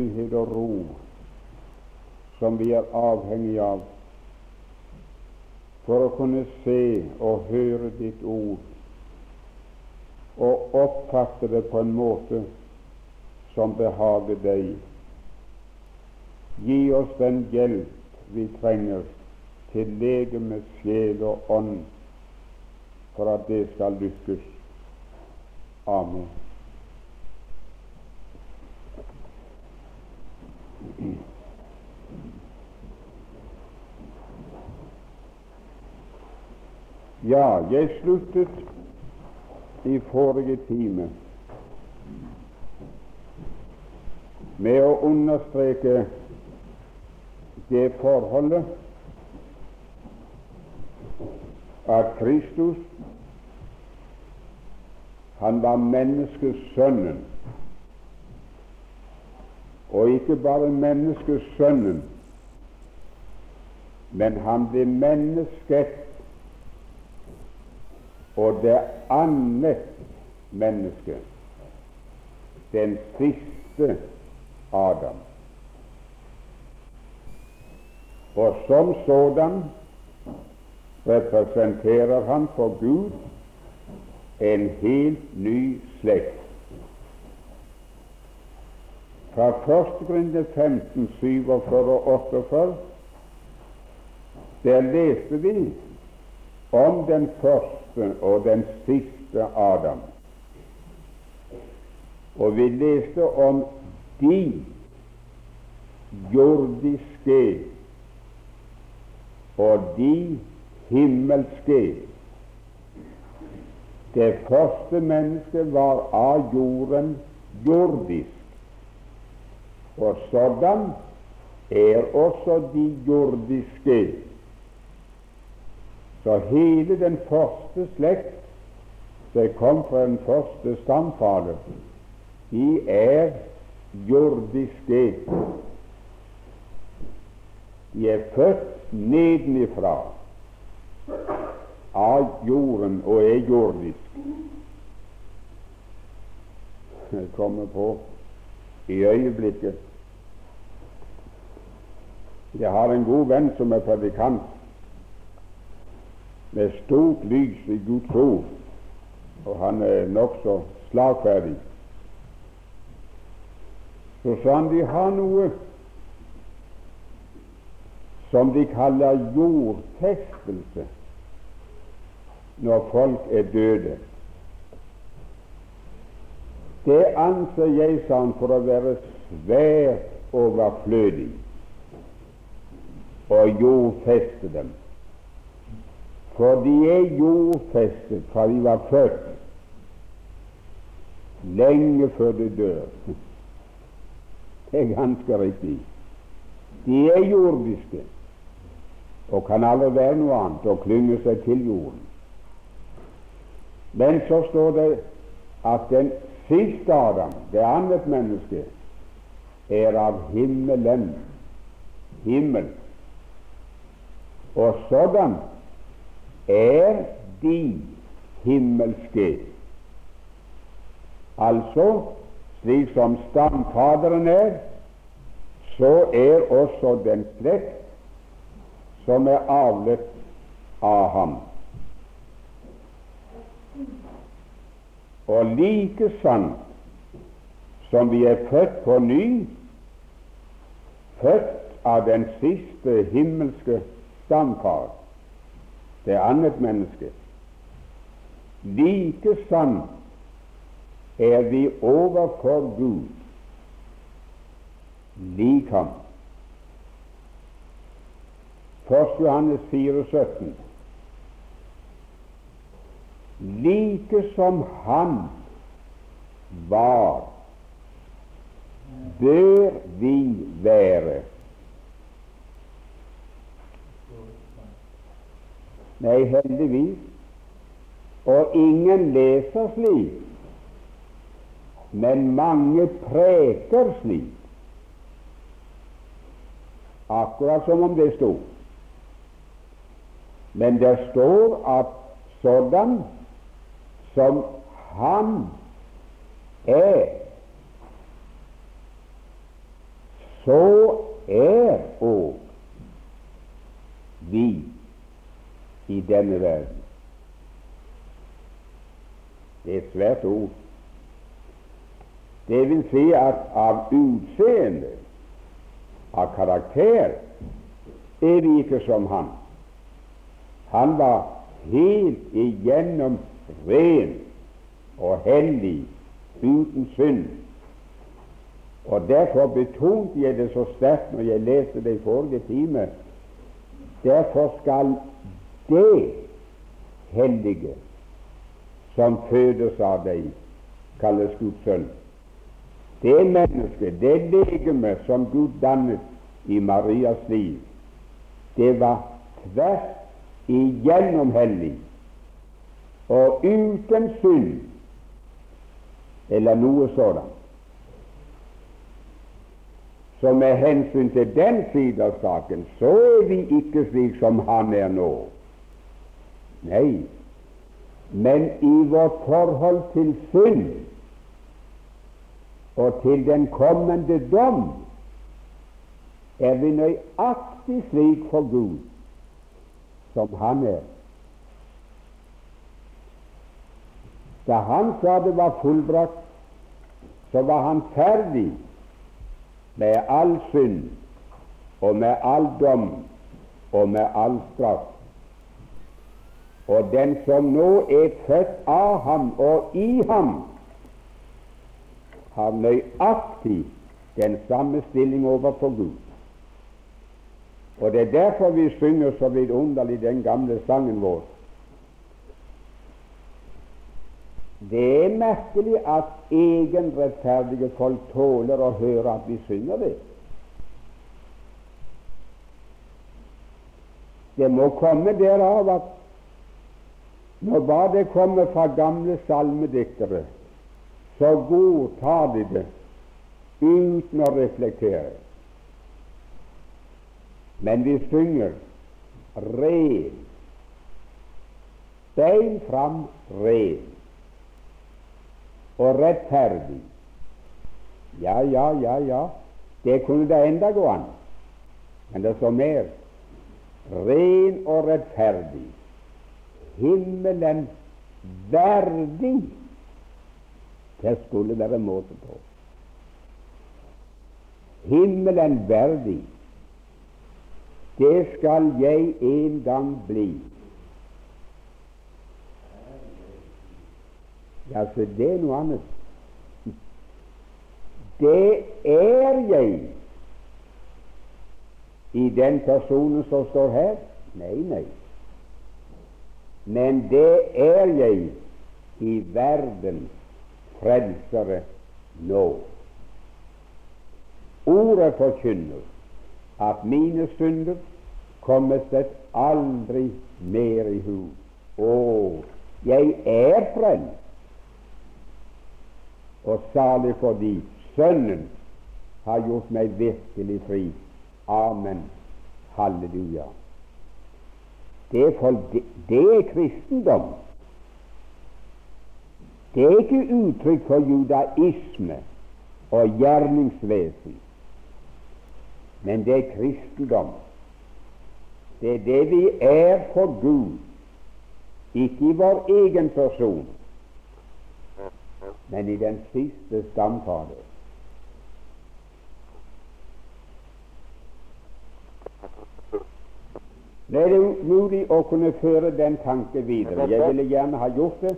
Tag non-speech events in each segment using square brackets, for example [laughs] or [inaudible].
frihet og ro som vi er avhengig av for å kunne se og høre ditt ord og oppfatte det på en måte som behager deg. Gi oss den hjelp vi trenger til legeme, sjel og ånd for at det skal lykkes. Amen. Ja, jeg sluttet i forrige time med å understreke det forholdet at Kristus han var menneskesønnen. Og ikke bare menneskesønnen, men han ble mennesket og det annet mennesket, den siste Adam. Og som sådan representerer han for Gud en helt ny slekt. Fra 1. Grinde 15, 47 og 48 der leste vi om den første og den siste Adam. Og vi leste om de jordiske og de himmelske. Det første mennesket var av jorden jordisk, og sådan er også de jordiske så hele den første slekt som kom fra den første stamfader, de er jordiske. De er født nedenifra av jorden og er jordisk. Jeg kommer på i øyeblikket Jeg har en god venn som er predikant med stort lys i Guds ord, og han er nokså slagferdig. Så sa han de har noe som de kaller jordfestelse når folk er døde. Det anser jeg, sa han, for å være svært overflødig å jordfeste dem. For de er jordfestet fra de var født, lenge før de dør. Det er ganske riktig. De er jordiske og kan aldri være noe annet og klynge seg til jorden. Men så står det at den siste Adam, det annet menneske, er av himmelen, himmel. Og sådan er de himmelske. Altså, slik som stamfaderen er, så er også den slekt som er avlet av ham. Og like sant som vi er født på ny, født av den siste himmelske stamfar, det annet menneske. Like sant er vi overfor Gud lik ham. 1. Johannes 4, 17. Like som Han var, bør vi være Nei, heldigvis. Og ingen leser slik, men mange preker slik. Akkurat som om det sto. Men det står at sådan som Han er, så er òg vi i denne verden. Det er et svært ord. Det vil si at av utseende, av karakter, er vi ikke som han. Han var helt igjennom ren og hellig, uten synd. Og Derfor betonte jeg det så sterkt når jeg leste det i forrige time. Derfor skal det hellige som fødes av deg, kalles Guds sønn. Det mennesket, det legemet som Gud dannet i Marias liv, det var tvert igjennom hellig og uten synd eller noe sådant. Så med hensyn til den side av saken, så er vi ikke slik som han er nå. Nei, men i vårt forhold til synd og til den kommende dom er vi nøyaktig slik for Gud som Han er. Da Han sa det var fullbrakt, så var Han ferdig med all synd og med all dom og med all straff. Og den som nå er født av ham og i ham, har nøyaktig den samme stilling overfor Gud. Og Det er derfor vi synger så vidunderlig den gamle sangen vår. Det er merkelig at egenrettferdige folk tåler å høre at vi synger det. Det må komme derav at når bare det kommer fra gamle salmediktere, så godtar de det uten å reflektere. Men vi synger ren, bein fram ren og rettferdig. Ja, ja, ja, ja, det kunne da enda gå an. Men det står mer. Ren og rettferdig. Himmelen verdig. Det skulle være måte på. Himmelen verdig. Det skal jeg en gang bli. Ja, så det er noe annet. Det er jeg i den personen som står her? Nei, nei. Men det er jeg i verdens frelsere nå. Ordet forkynner at mine synder kommer seg aldri mer i hu. Å, jeg er frelst og salig fordi Sønnen har gjort meg virkelig fri. Amen. Halleluja. Det er, for, det, det er kristendom. Det er ikke uttrykk for judaisme og gjerningsvesen, men det er kristendom. Det er det vi er for Gud, ikke i vår egen person, men i den siste stamfader. Det er umulig å kunne føre den tanke videre. Jeg ville gjerne ha gjort det,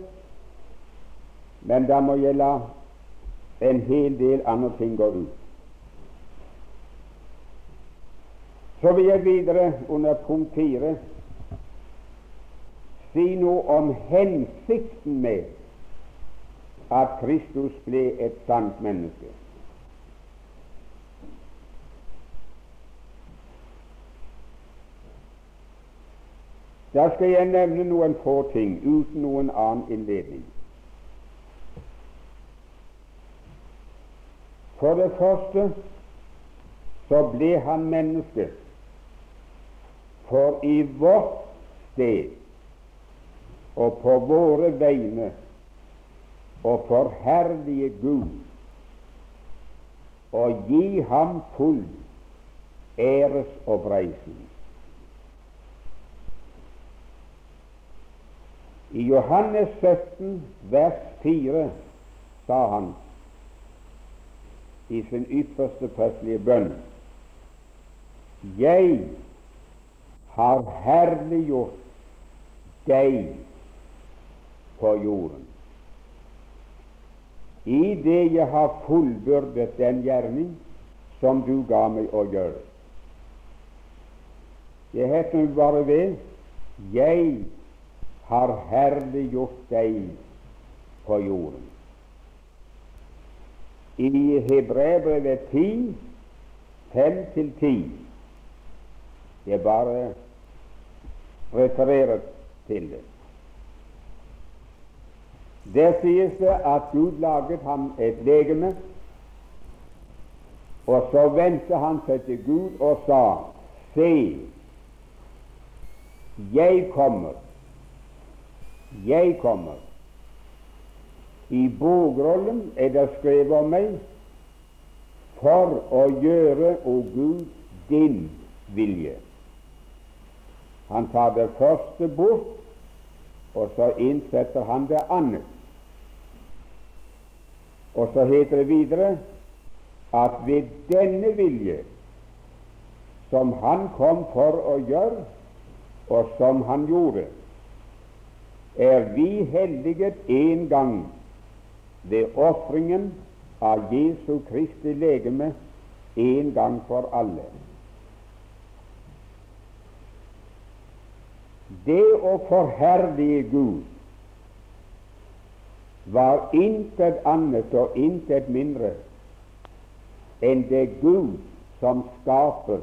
men da må jeg la en hel del andre ting gå ut. Så vil jeg videre under punkt fire si noe om hensikten med at Kristus ble et sant menneske. Da skal jeg nevne noen få ting uten noen annen innledning. For det første så ble han menneske for i vårt sted og på våre vegne og forherlige Gud og gi ham full æresoppreisning. I Johannes 17, vers 4 sa han i sin ypperste prestelige bønn Jeg har herliggjort deg på jorden. I det jeg har fullbyrdet den gjerning som du ga meg å gjøre. Det heter bare ved Jeg har herliggjort deg på jorden. I Hebreabrevet 10, 5-10 Jeg bare refererer til det. Der sies det at Gud laget ham et legeme, og så vendte han seg til Gud og sa, Se, jeg kommer, jeg kommer. I bogrollen er det skrevet om meg for å gjøre, o Gud, din vilje. Han tar det første bort, og så innsetter han det annet. Og så heter det videre at ved denne vilje, som han kom for å gjøre, og som han gjorde, er vi helliget en gang ved ofringen av Jesu Kristi legeme en gang for alle. Det å forherlige Gud var intet annet og intet mindre enn det Gud som skaper,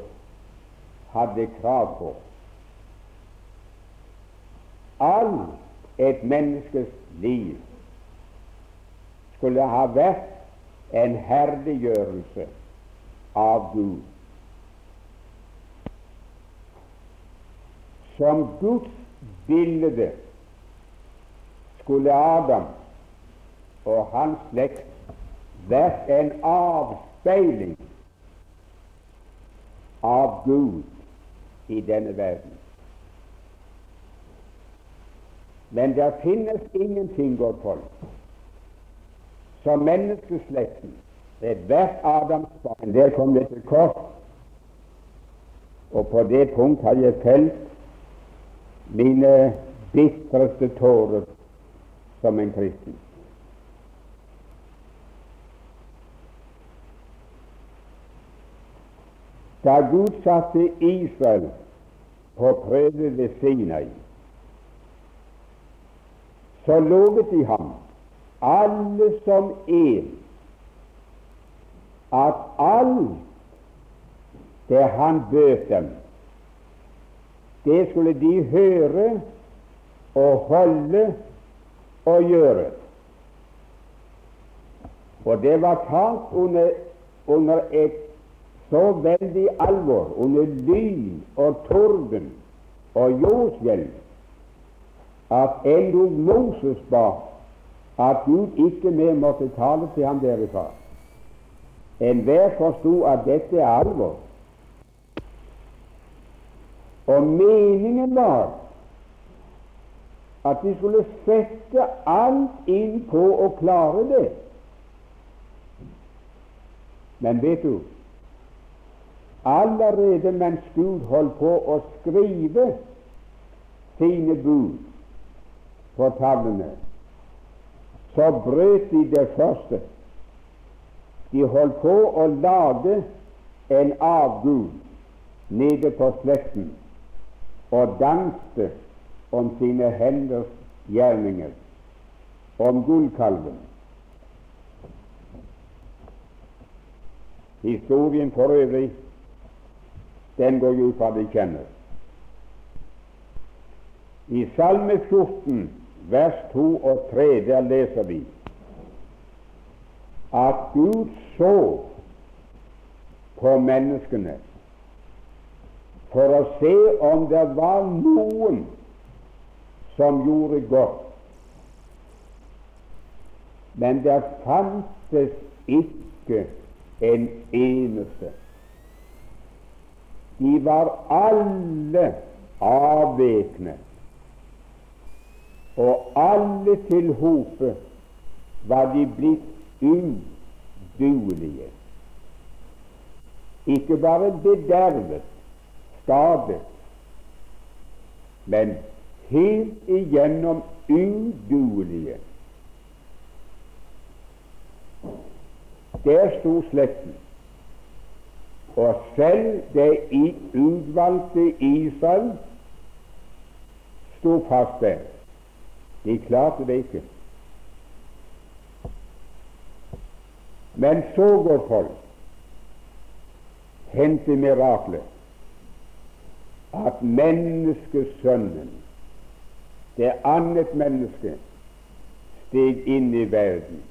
hadde krav på. All et menneskes liv skulle ha vært en herliggjørelse av Gud. Som Guds bilde skulle Adam og hans slekt vært en avspeiling av Gud i denne verden. Men det finnes ingenting, godt folk, som menneskeslekten, ethvert Adams barn. Der kom det til kort, og på det punkt har jeg felt mine bitreste tårer som en kristen. Da Gud satte Israel på prøve ved Sinai, så lovet de ham, alle som én, at alt det han bød dem, det skulle de høre og holde og gjøre. Og det var talt under, under et så veldig alvor, under lyn og torden og jordskjelv, at endog Moses ba at Gud ikke mer måtte tale til ham derifra. Enhver forsto at dette er alvor. Og meningen var at de skulle sette alt inn på å klare det. Men vet du, allerede mens Gud holdt på å skrive sine bud på tavlene, så brøt de det første. De holdt på å lage en avgud nede på slekten og danste om sine henders gjerninger, om gullkalven. Historien for øvrig, den går jo fra de kjenner. I Salme 14, vers 2 og 3, der leser vi at Gud så på menneskene for å se om det var noen som gjorde godt. Men det fantes ikke en eneste. De var alle avvekne, og alle til hope var de blitt uduelige. Ikke bare bedervet, skadet, men helt igjennom uduelige. Der sto slekten. Og selv det utvalgte Israel sto fast der. De klarte det ikke. Men så går folk hen til miraklet at menneskesønnen, det annet menneske, steg inn i verden.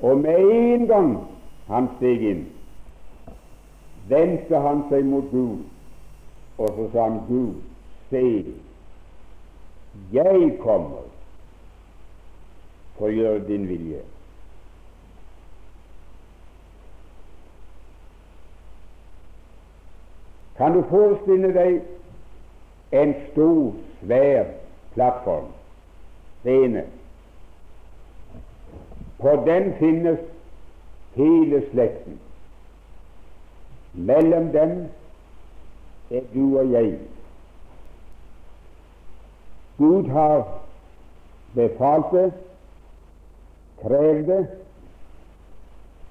Og med en gang han steg inn, vendte han seg mot Gud, og så sa han, Gud, se, jeg kommer for å gjøre din vilje. Kan du forestille deg en stor, svær plattform, scene? På den finnes hele slekten. Mellom dem er du og jeg. Gud har befalt det, krevd det,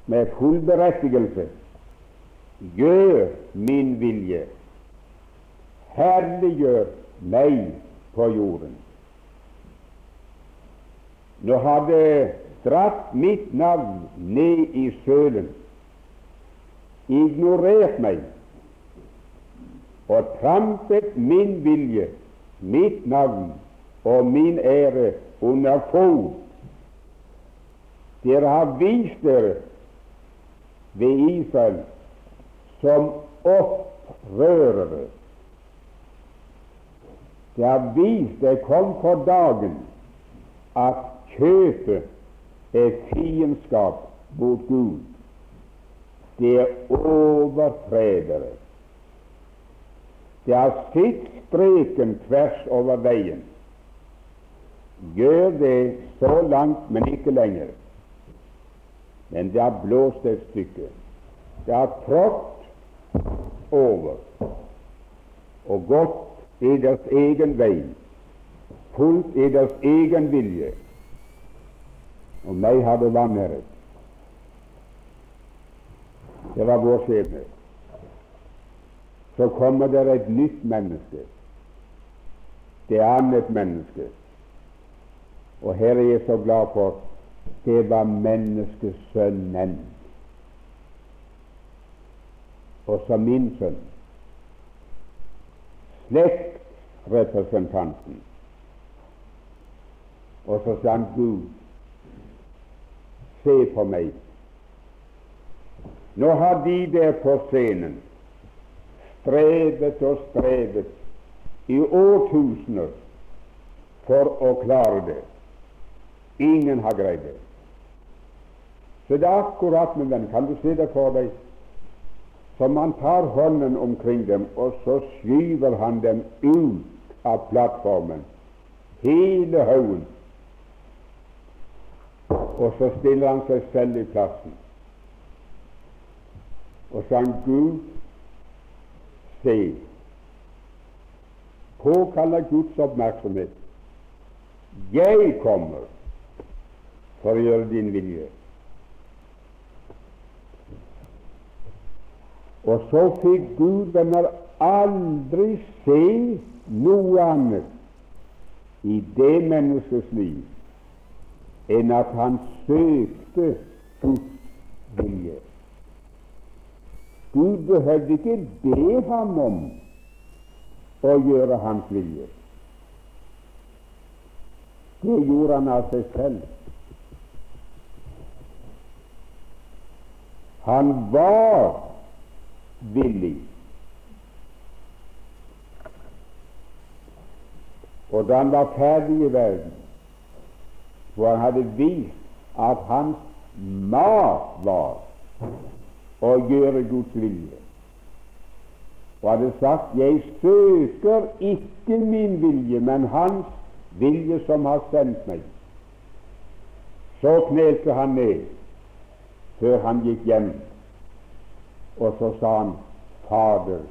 med full berettigelse gjør min vilje, herliggjør meg på jorden. Nå har det dratt mitt navn ned i sølen, ignorert meg og trampet min vilje, mitt navn og min ære under fot. Dere har vist dere ved Israel som opprørere. Det har vist, det kom for dagen, at kjøpet er fiendskap mot Gud. Det er overtredere. Det har sett streken tvers over veien. Gjør det så langt, men ikke lenger. Men det har blåst et stykke. Det har trådt over og gått i deres egen vei, fulgt i deres egen vilje, og meg har det vanæret. Det var vår skjebne. Så kommer det et nytt menneske, det er annet menneske. Og her er jeg så glad for det var menneskesønnen og som min sønn. Slektsrepresentanten. Og så sa han Gud, se på meg. Nå har de der på scenen strevet og strevet i årtusener for å klare det. Ingen har greid det. Så det er akkurat, min venn, kan du se det for deg så man tar hånden omkring dem, og så skyver han dem ut av plattformen, hele haugen. Og så stiller han seg selv i plassen. Og så han Gud, se, påkaller Guds oppmerksomhet. Jeg kommer for å gjøre din vilje. Og så fikk Gud venner aldri se noe annet i det menneskets liv enn at han søkte Guds vilje. Gud behøvde ikke be ham om å gjøre hans vilje. Det gjorde han av seg selv. Han var villig. Og da han var ferdig i verden, hvor han hadde vist at hans mat var å gjøre Guds vilje. Og hadde sagt 'Jeg søker ikke min vilje, men Hans vilje som har sendt meg'. Så knelte han ned før han gikk hjem, og så sa han, 'Fader,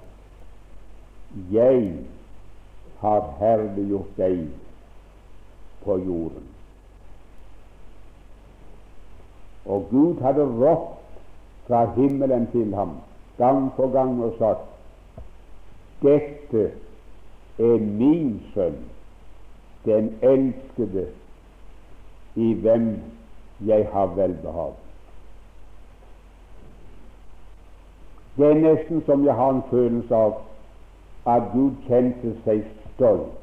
jeg har herliggjort deg på jorden. Og Gud hadde ropt fra himmelen til ham gang på gang og sagt dette er min sønn, den elskede, i hvem jeg har velbehag. Det er nesten som jeg har en følelse av at Gud kjente seg stolt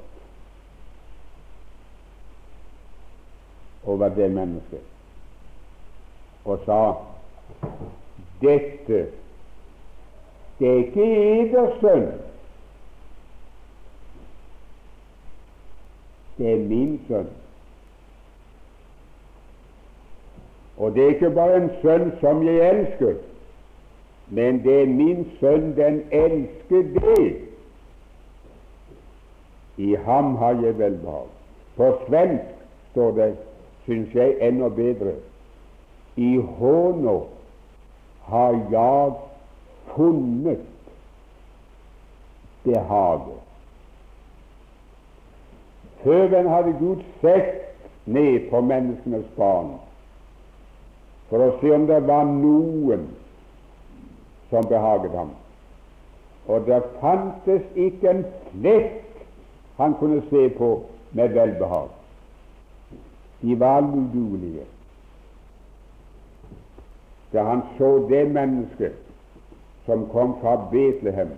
over det mennesket og sa dette det er ikke eders sønn, det er min sønn. Og det er ikke bare en sønn som jeg elsker, men det er min sønn, den elskede. I ham har jeg velbehag. På svensk står det syns jeg, enda bedre. I håna har jeg funnet behaget. Før hadde Gud sett ned på menneskenes barn for å se om det var noen som behaget ham. Og det fantes ikke en flekk han kunne se på med velbehag. De var alle udugelige. Da han så det mennesket som kom fra Betlehem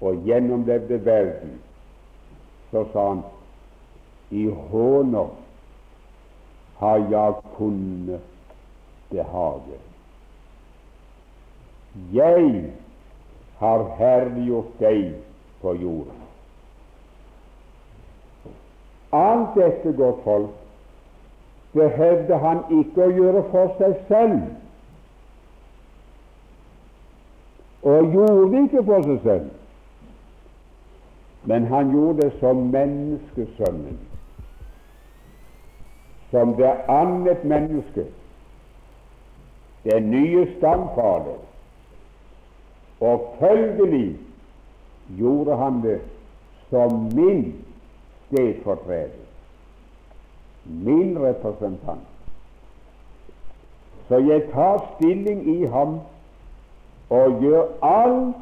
og gjennomlevde verden, så sa han i håner har jeg funnet behaget. Jeg har herliggjort deg på jorden. Alt dette, godt folk, behøvde han ikke å gjøre for seg selv, og gjorde det ikke for seg selv, men han gjorde det som menneskesønnen, som det annet menneske, den nye stamfader, og følgelig gjorde han det som min stedfortreder. Min representant. Så jeg tar stilling i ham og gjør alt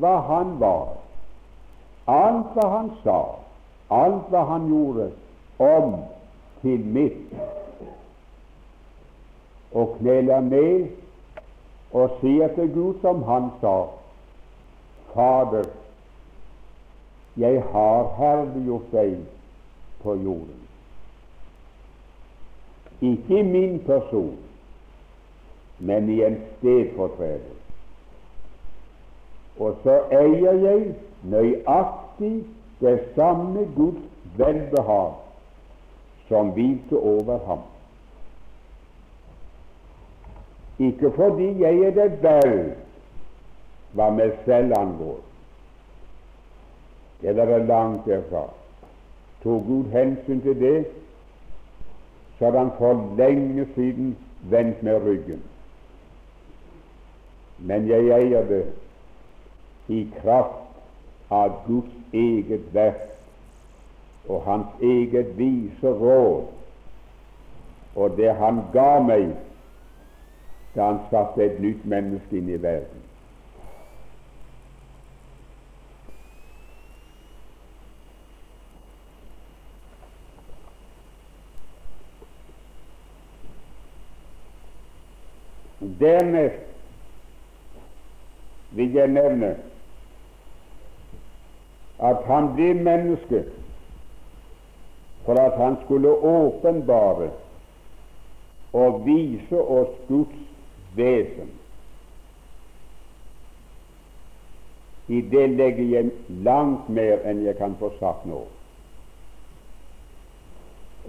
hva han var, alt hva han sa, alt hva han gjorde, om til mitt. Og kneler ned og sier til Gud som han sa, Fader, jeg har herliggjort deg på jorden. Ikke min person, men i en stedfortreder. Og så eier jeg nøyaktig det samme Guds velbehag som hvilte over ham. Ikke fordi jeg er det vel hva meg selv angår. Det er langt derfra. Tok Gud hensyn til det, så hadde han for lenge siden vendt med ryggen. Men jeg eier det i kraft av Guds eget verk og Hans eget vise råd og det Han ga meg da Han satte et nytt menneske inn i verden. Dernest vil jeg nevne at han ble menneske for at han skulle åpenbare og vise oss Guds vesen. I det legger jeg langt mer enn jeg kan få sagt nå.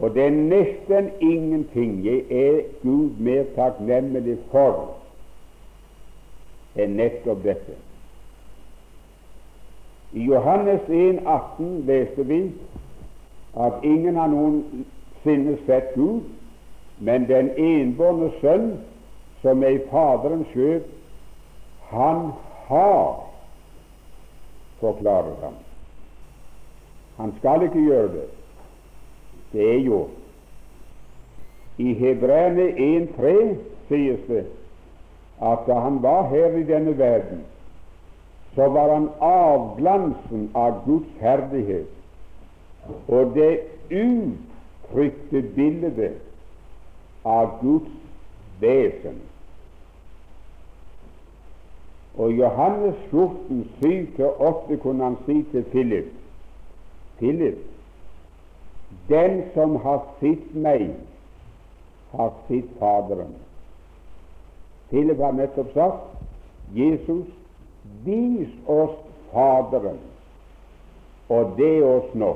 Og det er nesten ingenting jeg er Gud mer takknemlig for enn nettopp dette. I Johannes 1, 18 leste vi at ingen har noensinne sett Gud, men den enbårne Sønn, som er i Faderens skjød, han har forklaret ham. Han skal ikke gjøre det. Det er gjort. I Hebreerne 1.3 sies det at da han var her i denne verden, så var han avglansen av Guds herlighet og det uttrykte bildet av Guds vesen. Og Johannes 14, 7-8 kunne han si til Philip Philip, den som har sett meg, har sett Faderen. Philip har nettopp sagt Jesus, vis oss Faderen, og det oss nå.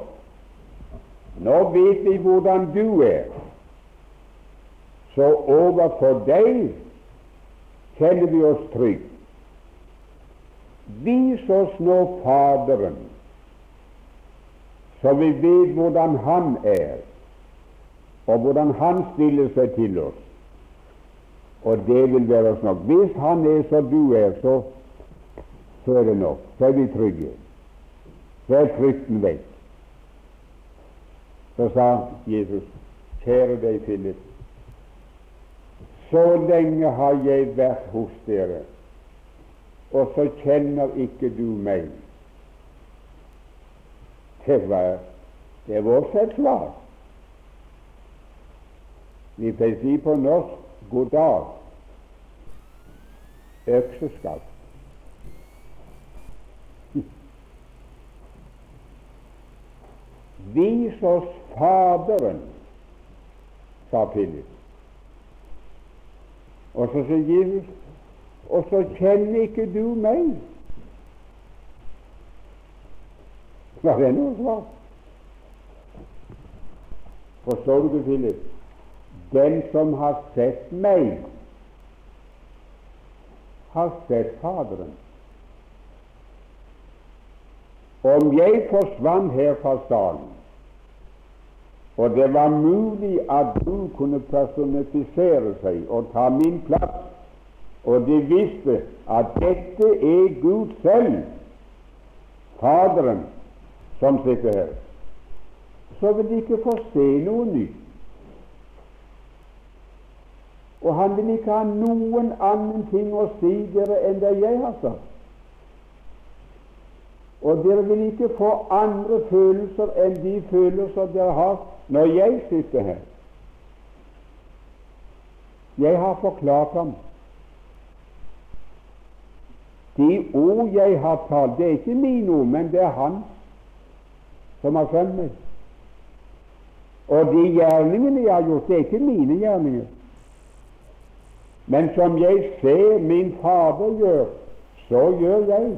Nå vet vi hvordan du er, så overfor deg kjenner vi oss trygge. Vis oss nå Faderen, så vi vet hvordan Han er, og hvordan Han stiller seg til oss. Og det vil være oss nok. Hvis Han er som du er, så, så er det nok. Så er vi trygge. Så er frykten vekk. Så sa Jesus, kjære deg, Philip, så lenge har jeg vært hos dere og så kjenner ikke du meg. Det var, det var et svar. Vi pleier si på norsk 'god dag', økseskaft. Vis oss Faderen, sa Philip. Og så sier Jesus og så kjenner ikke du meg. Var det noe svar? Forstår du, Philip? Den som har sett meg, har sett Faderen. Om jeg forsvant her fra salen, og det var mulig at du kunne personifisere seg og ta min plass og de visste at dette er Gud selv, Faderen, som sitter her, så vil de ikke få se noe nytt. Og han vil ikke ha noen annen ting å si dere enn det jeg har sagt. Og dere vil ikke få andre følelser enn de følelser dere har når jeg sitter her. Jeg har forklart ham de ord jeg har talt, det er ikke mine ord, men det er Han som har sendt meg. Og de gjerningene jeg har gjort, det er ikke mine gjerninger. Men som jeg ser min Fader gjør, så gjør jeg.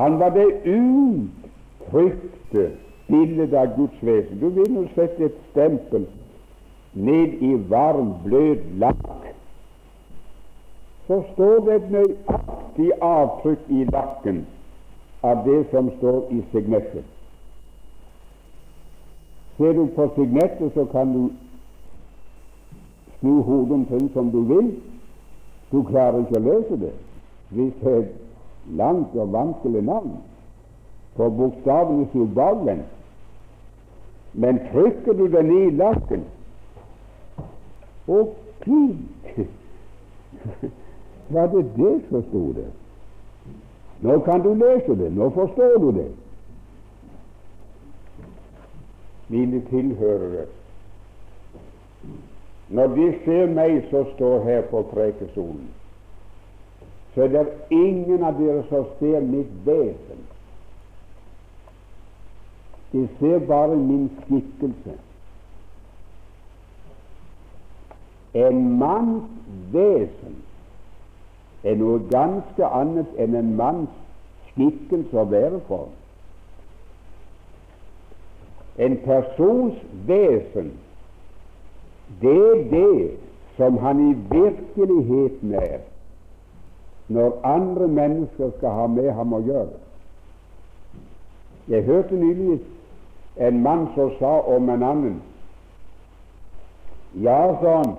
Han var det uttrykte bildet av Guds vesen. Du vil jo sette et stempel ned i varm, bløt lakk, så står det et nøyaktig avtrykk i lakken av det som står i signettet. Ser du på signettet, så kan du snu hodet omtrent som du vil. Du klarer ikke å løse det hvis langt og vanskelig navn, på bokstavene som bakvendt. Men trykker du den i lakken, og [laughs] pik! Var det det som sto der? Nå kan du lese det. Nå forstår du det. Mine tilhørere, når de ser meg som står her på prekestolen, så er det ingen av dere som ser mitt vesen. De ser bare min skikkelse. En manns vesen er noe ganske annet enn en manns skikkelse og væreform. En persons vesen, det er det som han i virkeligheten er når andre mennesker skal ha med ham å gjøre. Jeg hørte nylig en mann som sa om en annen Ja, sa han,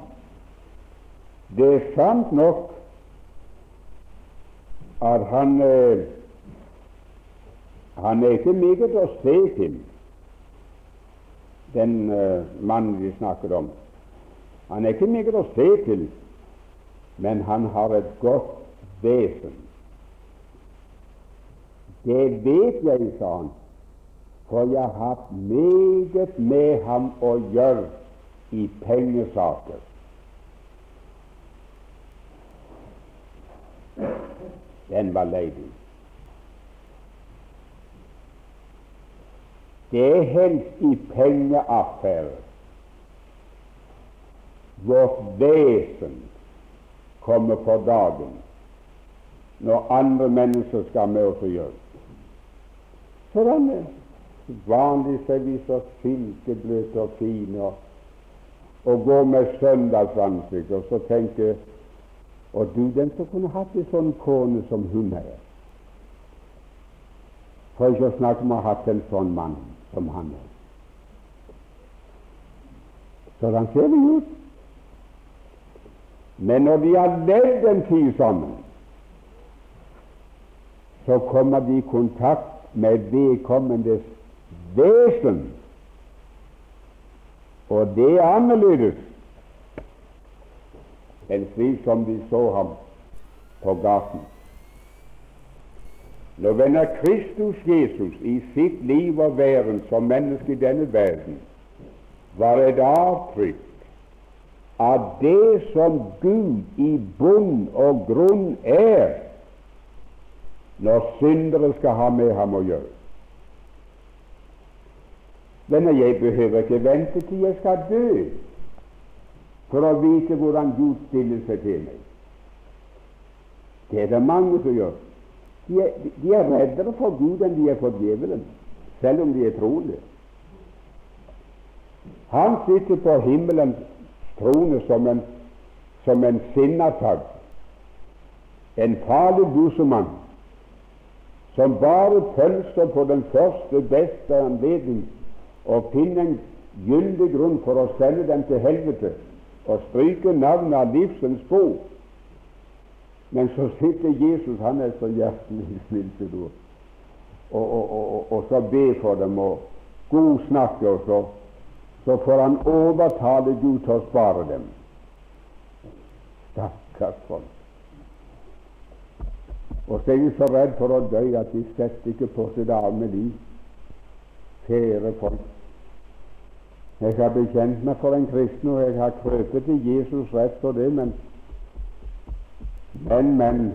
det er sant nok at han eh, han er ikke meget å se til, den uh, mannen vi snakket om. Han er ikke meget å se til, men han har et godt vesen. Det vet jeg, sa han, for jeg har hatt meget med ham å gjøre i pengesaker. Den var ledig. Det er helst i pengeaffærer vårt vesen kommer for dagen når andre mennesker skal med oss å gjøre. Sånn er Vanligvis er vi så silkebløte og fine og, og går med søndagsansikt og så tenker og du, den som kunne hatt en sånn kone som hun er. For ikke å snakke om å ha hatt en sånn mann som han er. Sånn ser det ut. Men når de har levd en tid sammen, så kommer de i kontakt med vedkommendes vesen. Og det er annerledes enn slik som de så ham på gaten. Når venner Kristus Jesus i sitt liv og væren som menneske i denne verden var et avtrykk av det som Gud i bunn og grunn er når syndere skal ha med ham å gjøre. Denne jeg behøver ikke vente til jeg skal dø for å vite hvordan Gud stiller seg til meg. Det er det mange som gjør. De er, de er reddere for Gud enn de er for djevelen, selv om de er troende. Han sitter på himmelens trone som en, som en sinnatagg, en farlig busemann, som bare pølser på den første, beste anledning og finner en gyldig grunn for å sende dem til helvete og stryke navnet av livsens bok. Men så sitter Jesus, han er så hjertelig snill, og, og, og, og, så ber for dem og godsnakke, og så, så får han overtale Gud til å spare dem. Stakkars folk. Og så er de så redd for å dø at de setter ikke på av med liv. Kjære folk, jeg har bekjent meg for en kristen, og jeg har krøpet til Jesus rett for det, men men, men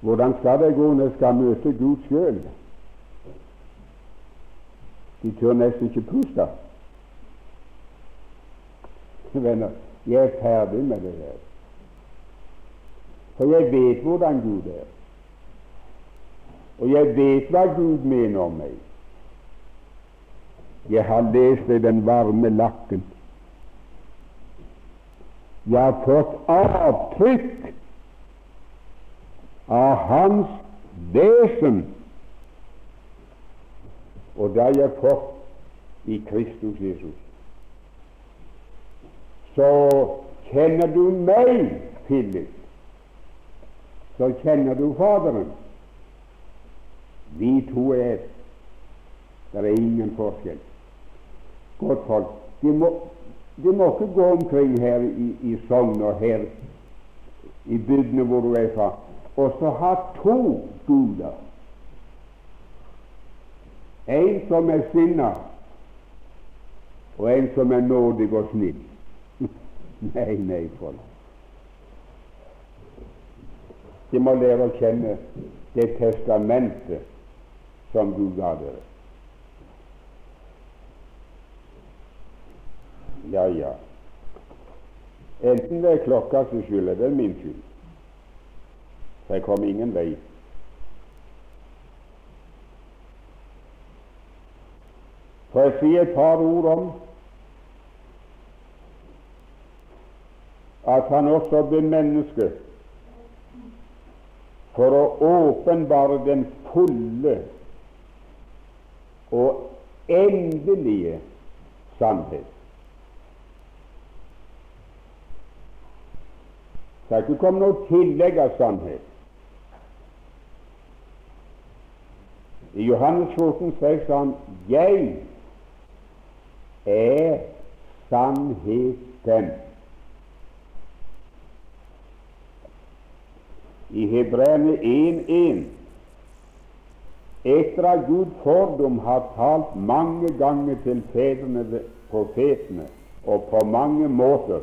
Hvordan skal det gå når jeg skal møte Gud sjøl? De tør nesten ikke puste. Venner, jeg er ferdig med det her. For jeg vet hvordan Gud er. Og jeg vet hva Gud mener om meg. Jeg har lest i den varme lakken. Jeg har fått avtrykk av Hans vesen, og det har jeg fått i Kristus Jesus. Så kjenner du meg, Philip, så kjenner du Faderen. Vi to er. Det er ingen forskjell. Godt folk, de må, de må ikke gå omkring her i, i Sogn og her i bygdene hvor du er fra, og så ha to guder. En som er sinna, og en som er nådig og snill. Nei, nei, folk. De må lære å kjenne det testamentet som du ga dere. Ja, ja. Enten det er klokka, klokkas skyld eller min skyld. For jeg kom ingen vei. For jeg si et par ord om at han også ble menneske for å åpenbare den fulle og endelige sannhet. Skal ikke komme noe tillegg av sannhet. I Johannes 14, sier han 'Jeg er sannheten'. I Hebreerne 1.1 etter at Gud fordom har talt mange ganger til fedrene, profetene, og på mange måter,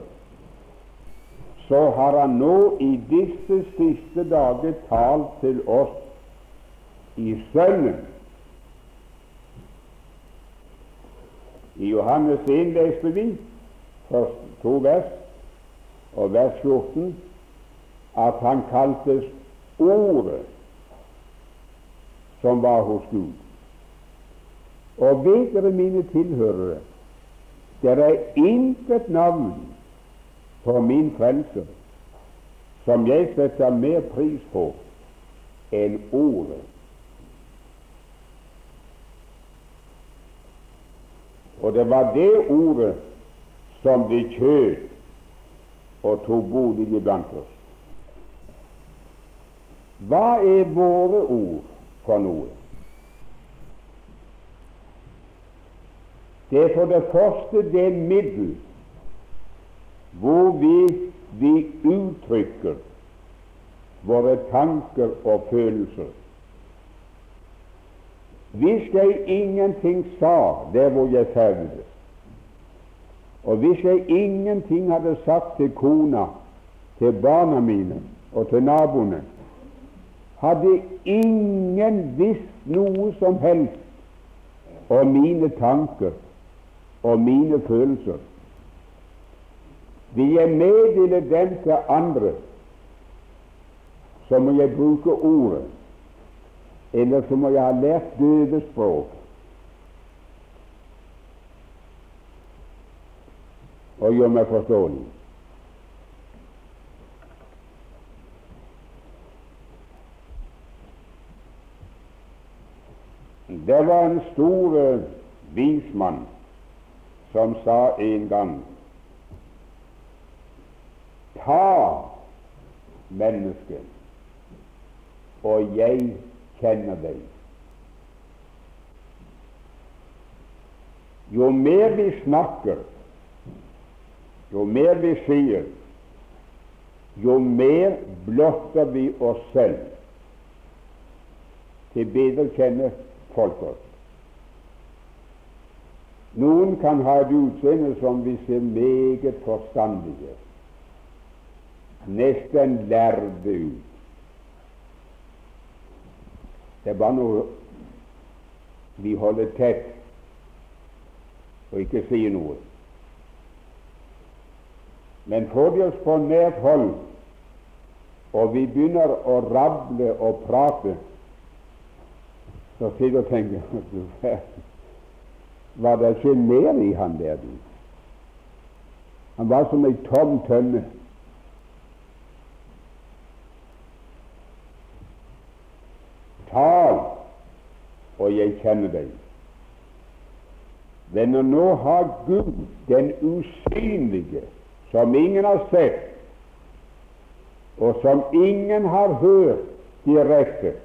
så har han nå i disse siste dager talt til oss i Sønnen. I Johannes 1 leste vi først to vers og vers 14 at han kaltes Ordet som var hos Gud. Og vet dere, mine tilhørere, det er intet navn på min frelser som jeg setter mer pris på enn Ordet. Og det var det ordet som ble kjød og tok bolig iblant oss. Hva er våre ord for noe? Det er for det første det middel hvor vi, vi uttrykker våre tanker og følelser. Hvis jeg ingenting sa der hvor jeg ferdes, og hvis jeg ingenting hadde sagt til kona, til barna mine og til naboene, hadde ingen visst noe som helst om mine tanker og mine følelser. Vil jeg meddele dem til andre, så må jeg bruke ordet eller så må jeg ha lært døvespråk. Og gjøre meg forståelig. Det var en stor eh, vismann som sa en gang Ta mennesket, og jeg kjenner deg. Jo mer vi snakker, jo mer vi sier, jo mer blotter vi oss selv. Til bedre kjenner folk oss. Noen kan ha et utseende som vi ser meget forstandige, nesten lærde ut. Det er bare noe vi holder tett og ikke sier noe. Men får de oss på nært hold, og vi begynner å rable og prate, så sitter og tenker Var det ikke mer i han der? du? Han var som ei tom tønne. Tal, og jeg kjenner deg. Venner, nå har Gud, den usynlige, som ingen har sett, og som ingen har hørt direkte,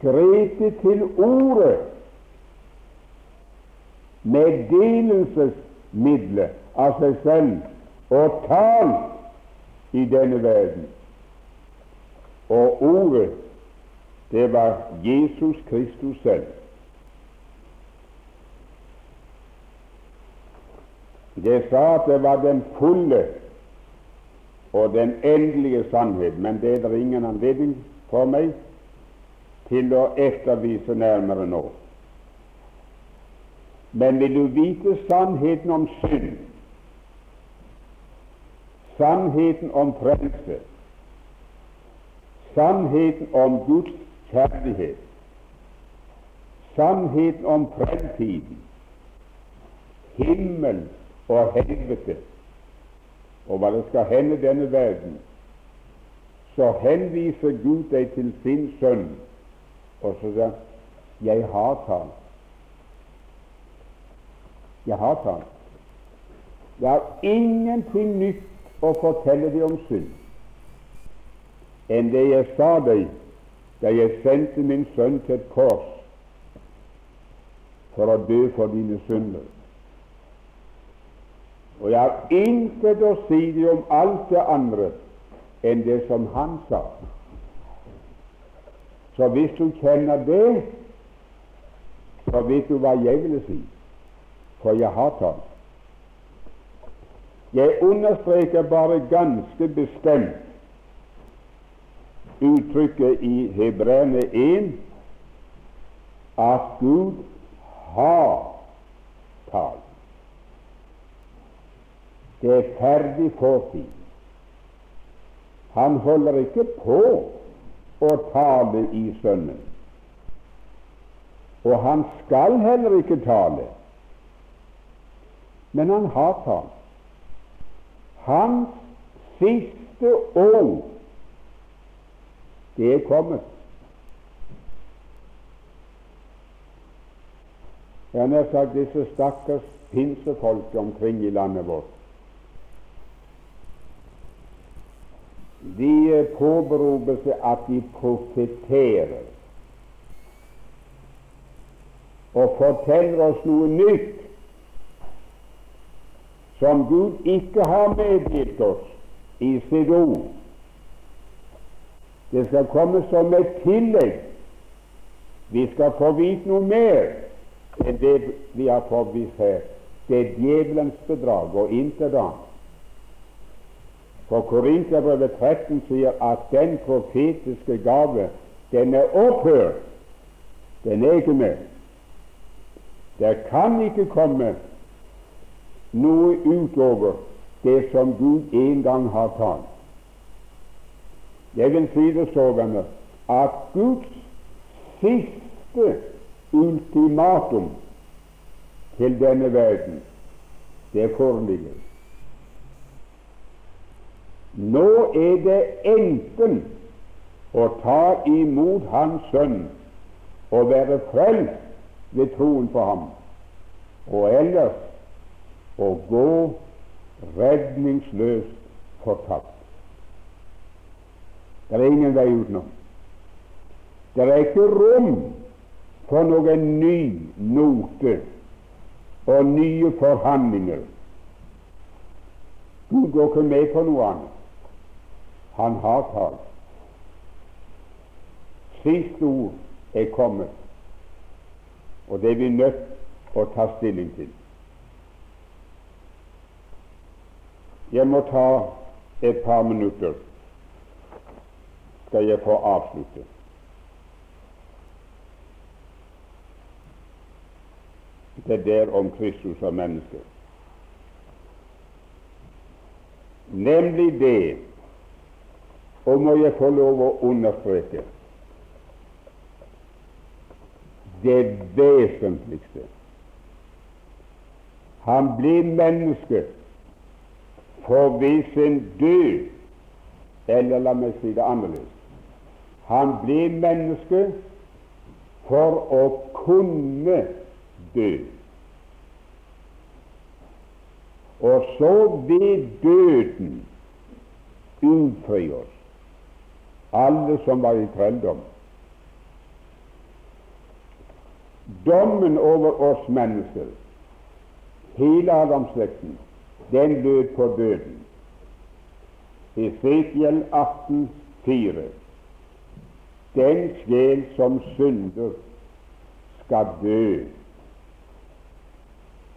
grepet til ordet med meddelelsesmiddelet av seg selv og talt i denne verden. Og ordet det var Jesus Kristus selv. Det sa at det var den fulle og den endelige sannhet, men det er det ingen anledning for meg til å ettervise nærmere nå. Men vil du vite sannheten om synd, sannheten om frelse, sannheten om Guds kjærlighet, sannheten om fremtiden, himmel og helvete, og hva det skal hende denne verden, så henviser Gud deg til sin sønn, og så han 'Jeg har talt'. Jeg har talt. Jeg har ingenting nytt å fortelle deg om synd enn det jeg sa deg da jeg sendte min sønn til et kors for å dø for dine synder. Og jeg har intet å si deg om alt det andre enn det som han sa. Så hvis du kjenner det, så vet du hva jeg ville si, for jeg har talt. Jeg understreker bare ganske bestemt uttrykket i Hebreerne 1 at Gud har talt. Det er ferdig fortid. Han holder ikke på å tale i Sønnen. Og han skal heller ikke tale, men han har talt. Hans siste ord, det er kommet. Jeg har nær sagt disse stakkars pinsefolket omkring i landet vårt. De påberoper seg at de profeterer og forteller oss noe nytt som Gud ikke har medgitt oss i sitt ord. Det skal komme som et tillegg. Vi skal få vite noe mer enn det vi har fått vist her. Det er djevelens bedrag og intet annet. For Korinterbrevet 13 sier at den profetiske gave, den er opphørt. Den er ikke med. Det kan ikke komme noe utover det som Gud en gang har talt. Jeg vil si det sånn at Guds siste ultimatum til denne verden, det foreligger. Nå er det enten å ta imot Hans Sønn og være frelst ved troen på ham, og ellers å gå redningsløst fortapt. Det er ingen vei utenom. Det er ikke rom for noen ny note og nye forhandlinger. Gud går ikke med på noe annet. Han har talt. Siste ord er kommet, og det er vi nødt å ta stilling til. Jeg må ta et par minutter, skal jeg få avslutte. Det der om Kristus og mennesket. Nemlig det, og må jeg få lov å understreke det vesentligste. Han blir menneske for ved sin død Eller la meg si det annerledes. Han blir menneske for å kunne dø. Og så blir døden utfri oss, alle som var i trelldom. Dommen over oss mennesker, hele Adamslekten, den lød på døden. Esekiel 18,4. Den sjel som synder, skal dø.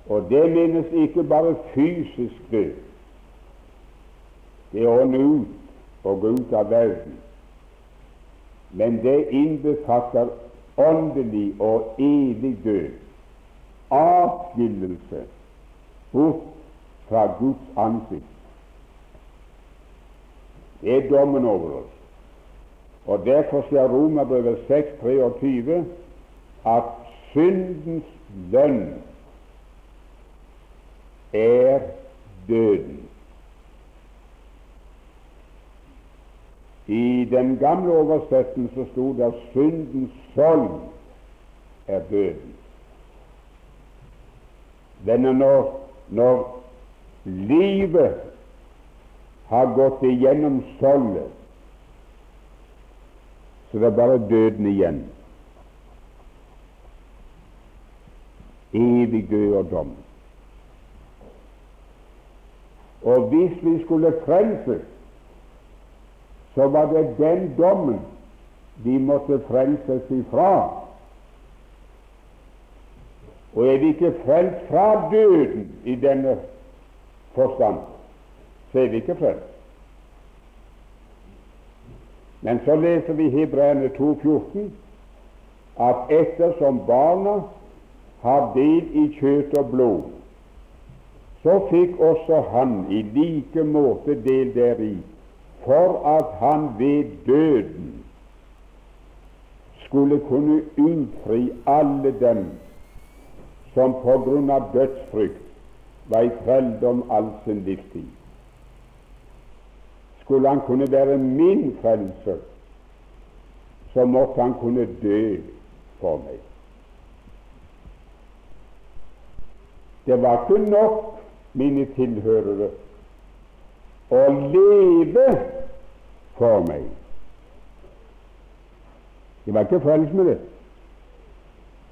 Og det menes ikke bare fysisk død. Det er ånde ut og gå ut av verden. Men det innbefatter åndelig og evig død. Atskillelse bort fra Guds ansikt. Det er dommen over oss. Og Derfor sier Romerbrevet 6,23 at syndens lønn er døden. I den gamle oversettelsen sto det at syndens sold er døden. Denne når, når livet har gått igjennom soldet, så det er bare døden igjen. Evig død og dom. Og hvis vi skulle frelses, så var det den dommen de måtte frelses ifra. Og er vi ikke frelst fra døden i denne forstand, så er vi ikke frelst. Men så leser vi Hebreerne 2,14 at ettersom barna har del i kjøtt og blod, så fikk også han i like måte del deri, for at han ved døden skulle kunne innfri alle dem som på grunn av dødsfrykt var i trelldom all sin livstid. Skulle han kunne være min frelser, så måtte han kunne dø for meg. Det var ikke nok, mine tilhørere, å leve for meg. Jeg var ikke frelst med det.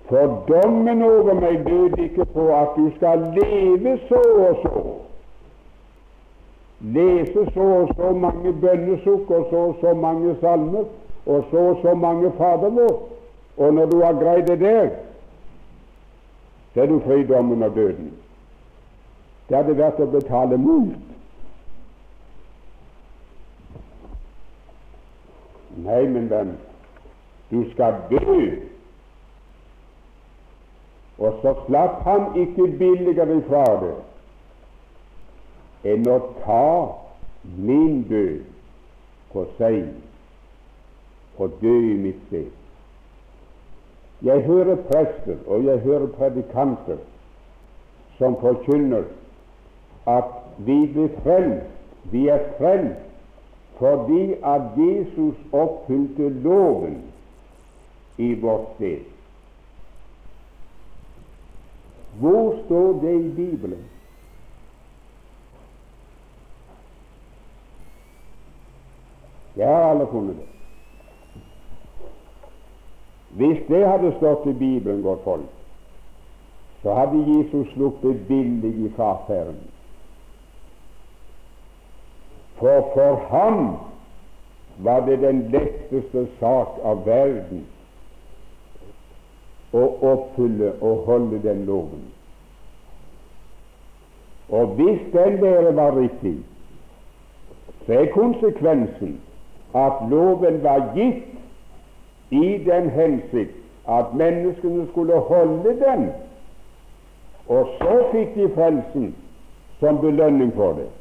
For dommen over meg døde ikke på at du skal leve så og så, lese så og så mange bønnesukk og så og så mange salmer og så og så mange Fader og når du har greid det der, så er du fri dommen og døden. Det hadde vært å betale mot. Nei, min venn, du skal dø. Og så slapp han ikke billigere fra det enn å ta min død på seg og dø i mitt sted. Jeg hører prester og jeg hører predikanter som forkynner at vi blir frelst. Vi er frelst fordi at Jesus oppfylte loven i vårt sted. Hvor står det i Bibelen? Jeg har alle funnet det. Hvis det hadde stått i Bibelen, godt folk, så hadde Jesus sluppet billig i affæren. For for ham var det den letteste sak av verden å oppfylle og holde den loven. Og hvis den dere var riktig, så er konsekvensen at loven var gitt i den hensikt at menneskene skulle holde den, og så fikk de frelsen som belønning for det.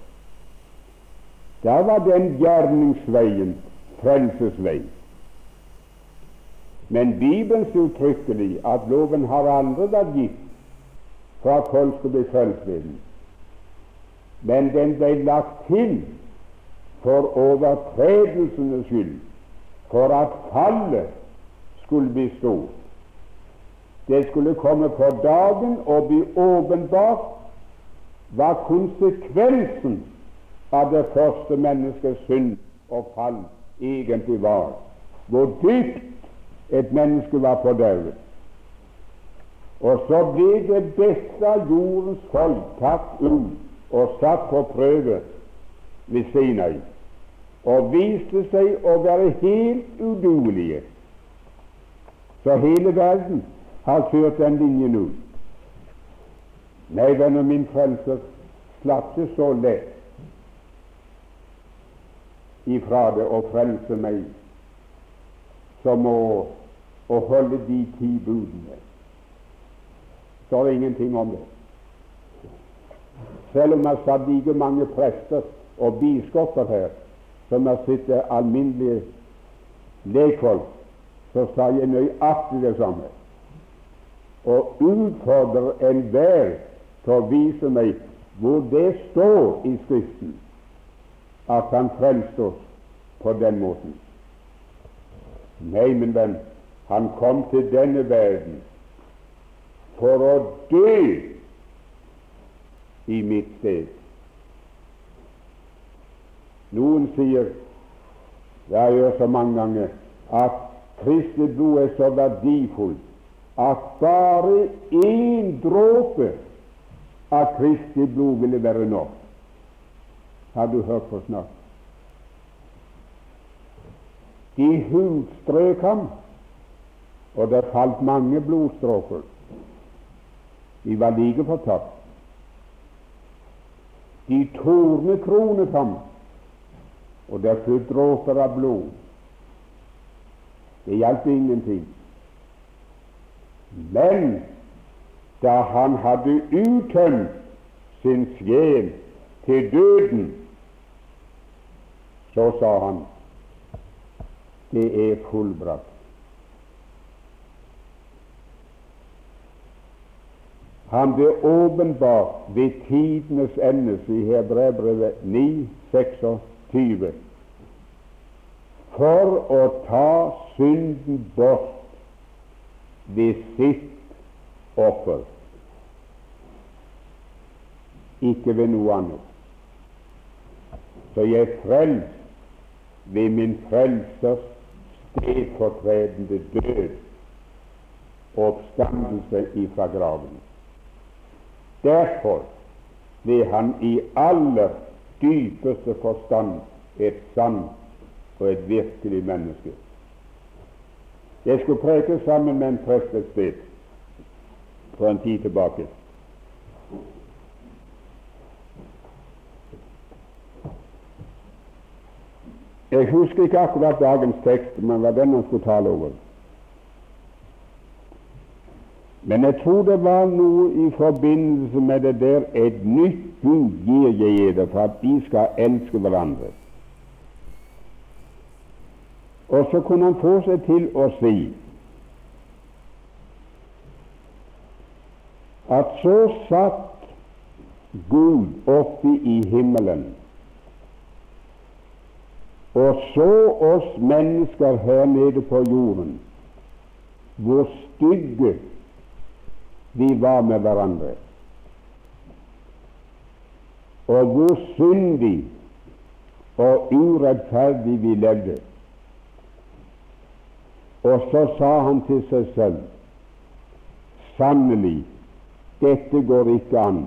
Da var den gjerningsveien frelsesvei. Men Bibelen sier uttrykkelig at loven har andre vært gitt for at folk skulle bli frelst ved den. Men den ble lagt til for overtredelsenes skyld, for at fallet skulle bli stort. Det skulle komme på dagen og bli åpenbart hva konsekvensen av det første menneskets synd og fall egentlig var. Hvor dypt et menneske var fordervet. Og så ble det beste av jordens folk tatt ut og satt på prøve ved Sinai og viste seg å være helt uduelige. Så hele verden har kjørt den linjen ut. Nei, venner, min frelser slapp det så lett ifra det og frelse meg som å, å holde de ti budene. Så er det ingenting om det. Selv om jeg satt like mange prester og biskoper her som jeg sitter alminnelige lekfolk, så sa jeg nøyaktig det samme. og utfordrer enhver til å vise meg hvor det står i Skriften at Han frelste oss på den måten. Nei, min venn, Han kom til denne verden for å dø i mitt sted. Noen sier, det har jeg gjort så mange ganger, at Kristi blod er så verdifullt at bare én dråpe av Kristi blod ville være nok. Har du hørt på snart? De hudstrøk ham, og det falt mange blodstråker. De var like fortapt. De tornekronet ham, og det fløt dråper av blod. Det hjalp ingenting. Men da han hadde uttømt sin sjel til døden, så sa han det er fullbrakt. Han ble åpenbart ved tidenes endes i Hebreabrevet 9, 26 for å ta synden bort ved sitt offer, ikke ved noe annet. Så jeg er frelst ved min frelsers stedfortredende død og oppstandelse ifra graven. Derfor ble han i aller dypeste forstand et sant og et virkelig menneske. Jeg skulle preke sammen med en prest et sted for en tid tilbake. Jeg husker ikke akkurat dagens tekst, men hva den han skulle tale over. Men jeg tror det var noe i forbindelse med det der Et nytt bud gir jeg dere for at de skal elske hverandre. Og så kunne han få seg til å si at så satt Gud oppe i himmelen og så oss mennesker her nede på jorden, hvor stygge vi var med hverandre, og hvor syndig og urettferdig vi levde. Og så sa han til seg selv Sannelig, dette går ikke an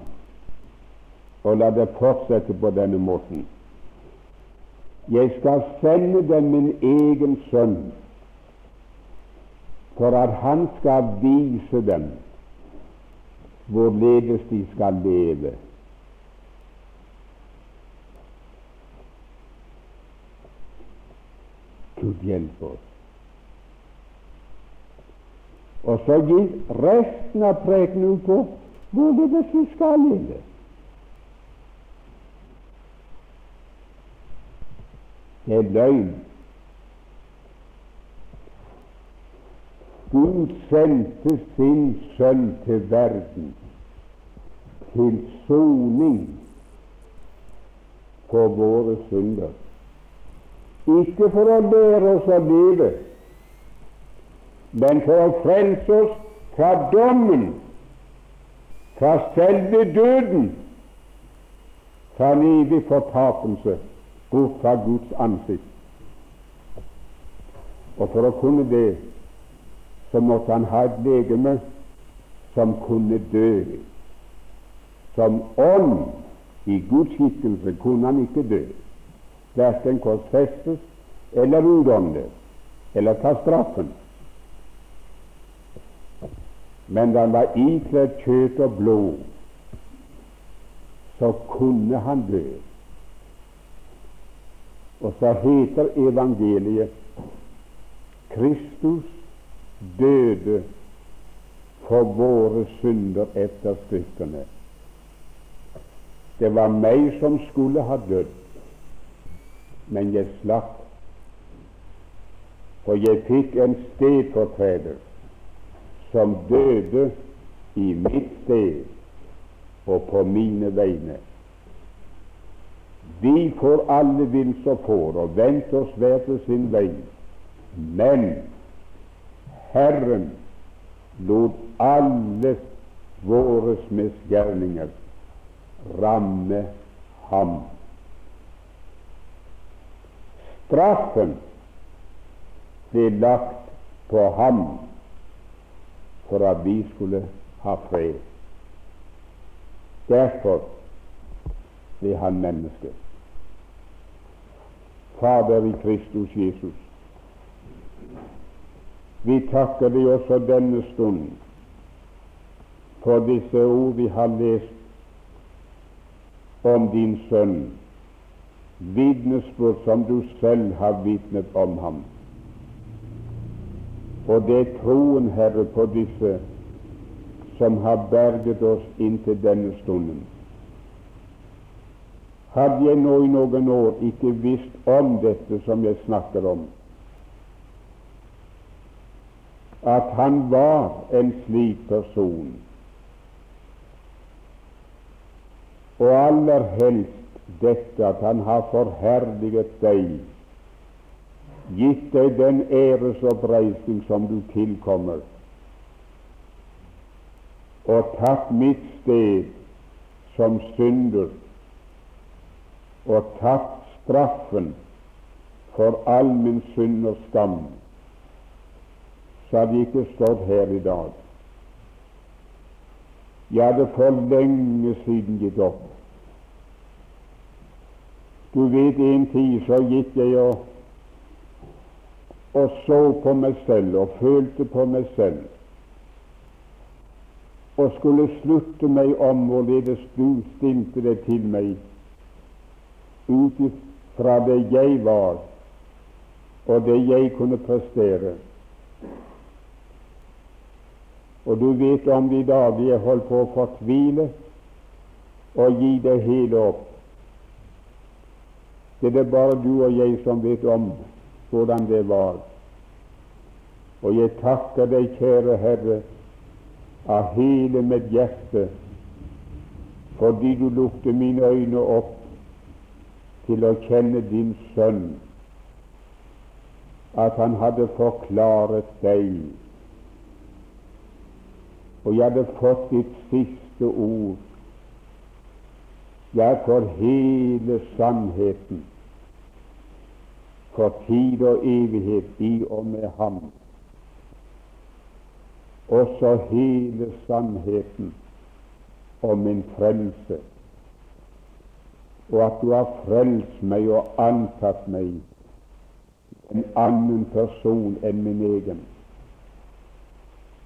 å la det fortsette på denne måten. Jeg skal sende dem min egen sønn, for at han skal vise dem hvorledes de skal leve. Gud hjelpe oss. Og så gir resten av prekenen på hvorledes vi skal leve. Er løgn. Gud sendte sin sønn til verden til soning for våre synder. Ikke for å lære oss å leve, men for å frelse oss fra dommen, fra selve døden, fra evig fortapelse bort Guds ansikt. Og for å kunne det, så måtte han ha et legeme som kunne dø. Som ånd i Guds skikkelse kunne han ikke dø, verken korsfestes eller utåndes eller ta straffen men da han var ikledd kjøtt og blod, så kunne han dø. Og så heter evangeliet Kristus døde for våre synder etter Skriftene. Det var meg som skulle ha dødd, men jeg slapp, for jeg fikk en stedfortreder som døde i mitt sted og på mine vegne. Vi får alle vil og får og venter oss hver til sin vei, men Herren lot alle våre misgjerninger ramme ham. Straffen ble lagt på ham for at vi skulle ha fred. Derfor ble han menneske. Fader i Kristus Jesus, vi takker deg også denne stund for disse ord vi har lest om din sønn, vitnesbyrd som du selv har vitnet om ham. Og det er troen, Herre, på disse som har berget oss inntil denne stunden. Hadde jeg nå i noen år ikke visst om dette som jeg snakker om, at han var en slik person, og aller helst dette at han har forherliget deg, gitt deg den æresoppreisning som du tilkommer, og tatt mitt sted som synder og tatt straffen for all min synd og skam, så hadde jeg ikke stått her i dag. Jeg hadde for lenge siden gitt opp. Du vet, en tid så gikk jeg og, og så på meg selv og følte på meg selv og skulle slutte meg om hvorledes du stilte det til meg ut fra det jeg var, og det jeg kunne prestere. Og du vet om de dager jeg holdt på å fortvile og gi det hele opp. Det er det bare du og jeg som vet om hvordan det var. Og jeg takker deg, kjære Herre, av hele mitt hjerte, fordi du lukte mine øyne opp til å kjenne din sønn, at han hadde forklaret deg, og jeg hadde fått ditt siste ord, Jeg for hele sannheten, for tid og evighet i og med ham. Også hele sannheten om min frelse, og at du har frelst meg og antatt meg en annen person enn min egen.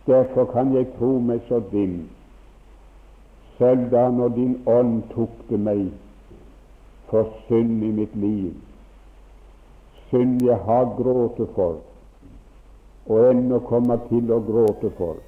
Derfor kan jeg tro meg så din, selv da når din ånd tukte meg for synd i mitt liv, synd jeg har grått for, og ennå kommer til å gråte for.